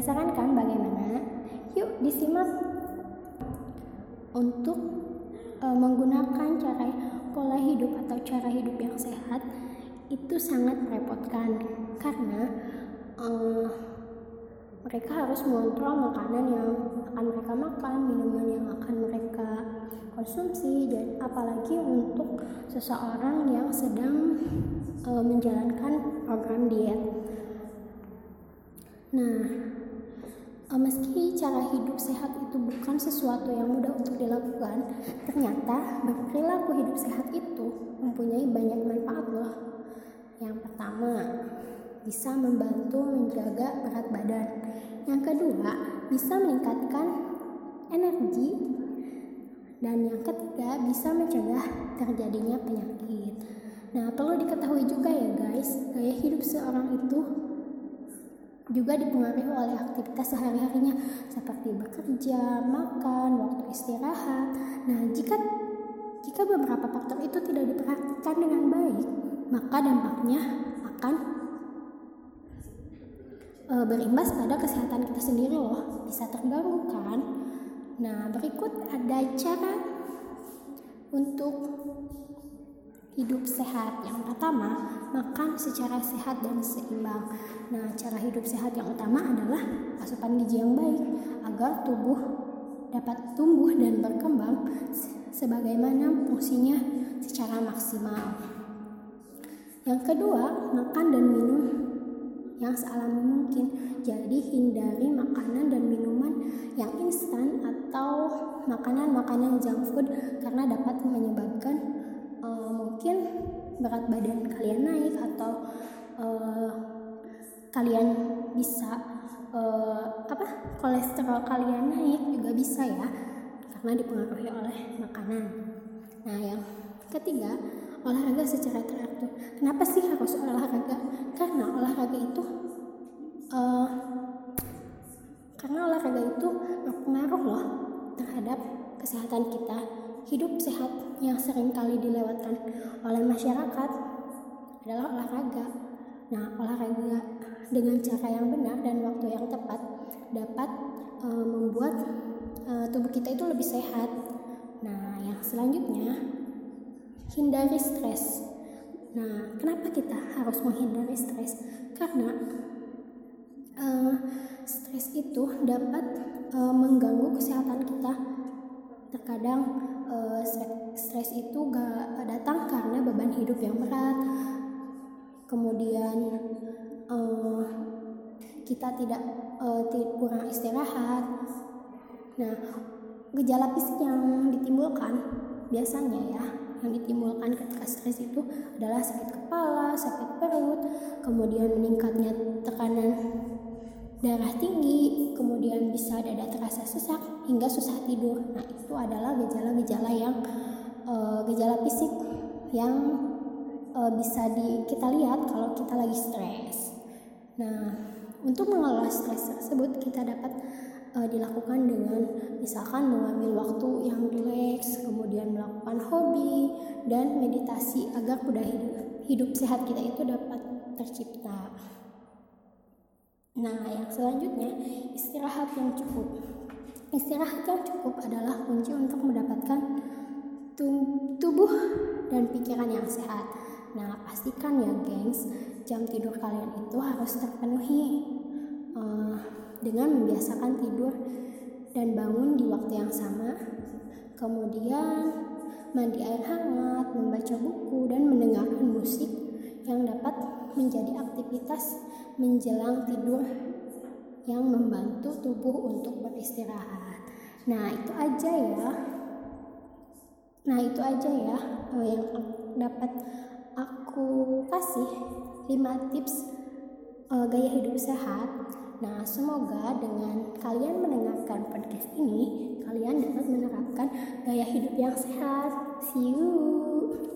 Penasaran kan bagaimana? Yuk disimak. Untuk uh, menggunakan cara pola hidup atau cara hidup yang sehat itu sangat merepotkan karena uh, mereka harus mengontrol makanan yang akan mereka makan, minuman yang akan mereka konsumsi, dan apalagi untuk seseorang yang sedang e, menjalankan program diet. Nah, e, meski cara hidup sehat itu bukan sesuatu yang mudah untuk dilakukan, ternyata berperilaku hidup sehat itu mempunyai banyak manfaat loh. Yang pertama, bisa membantu menjaga berat badan. Yang kedua, bisa meningkatkan energi. Dan yang ketiga, bisa mencegah terjadinya penyakit. Nah, perlu diketahui juga ya guys, gaya hidup seorang itu juga dipengaruhi oleh aktivitas sehari-harinya seperti bekerja, makan, waktu istirahat. Nah, jika jika beberapa faktor itu tidak diperhatikan dengan baik, maka dampaknya akan e, berimbas pada kesehatan kita sendiri loh bisa terganggu kan nah berikut ada cara untuk hidup sehat. Yang pertama makan secara sehat dan seimbang. Nah cara hidup sehat yang utama adalah asupan gizi yang baik agar tubuh dapat tumbuh dan berkembang sebagaimana fungsinya secara maksimal. Yang kedua makan dan minum yang sealami mungkin. Jadi hindari makanan dan minuman yang instan atau makanan-makanan junk food karena dapat menyebabkan uh, mungkin berat badan kalian naik atau uh, kalian bisa uh, apa kolesterol kalian naik juga bisa ya karena dipengaruhi oleh makanan. Nah yang ketiga olahraga secara teratur. Kenapa sih harus olahraga? Karena olahraga itu uh, karena olahraga itu berpengaruh loh terhadap kesehatan kita. Hidup sehat yang sering kali dilewatkan oleh masyarakat adalah olahraga. Nah, olahraga dengan cara yang benar dan waktu yang tepat dapat uh, membuat uh, tubuh kita itu lebih sehat. Nah, yang selanjutnya hindari stres. Nah, kenapa kita harus menghindari stres? Karena uh, stres itu dapat uh, mengganggu kesehatan kita. Terkadang uh, stres itu gak datang karena beban hidup yang berat. Kemudian uh, kita tidak uh, kurang istirahat. Nah, gejala fisik yang ditimbulkan biasanya ya yang ditimbulkan ketika stres itu adalah sakit kepala, sakit perut, kemudian meningkatnya tekanan darah tinggi, kemudian bisa dada terasa sesak hingga susah tidur. Nah, itu adalah gejala-gejala yang uh, gejala fisik yang uh, bisa di, kita lihat kalau kita lagi stres. Nah, untuk mengelola stres tersebut kita dapat uh, dilakukan dengan misalkan mengambil waktu yang rileks, kemudian melakukan hobi dan meditasi agar kuda hidup, hidup sehat kita itu dapat tercipta. Nah, yang selanjutnya istirahat yang cukup. Istirahat yang cukup adalah kunci untuk mendapatkan tubuh dan pikiran yang sehat. Nah, pastikan ya, gengs, jam tidur kalian itu harus terpenuhi. Uh, dengan membiasakan tidur dan bangun di waktu yang sama. Kemudian mandi air hangat, membaca buku dan mendengarkan musik yang dapat menjadi aktivitas menjelang tidur yang membantu tubuh untuk beristirahat. Nah, itu aja ya. Nah, itu aja ya eh, yang dapat aku kasih 5 tips uh, gaya hidup sehat Nah, semoga dengan kalian mendengarkan podcast ini, kalian dapat menerapkan gaya hidup yang sehat. See you.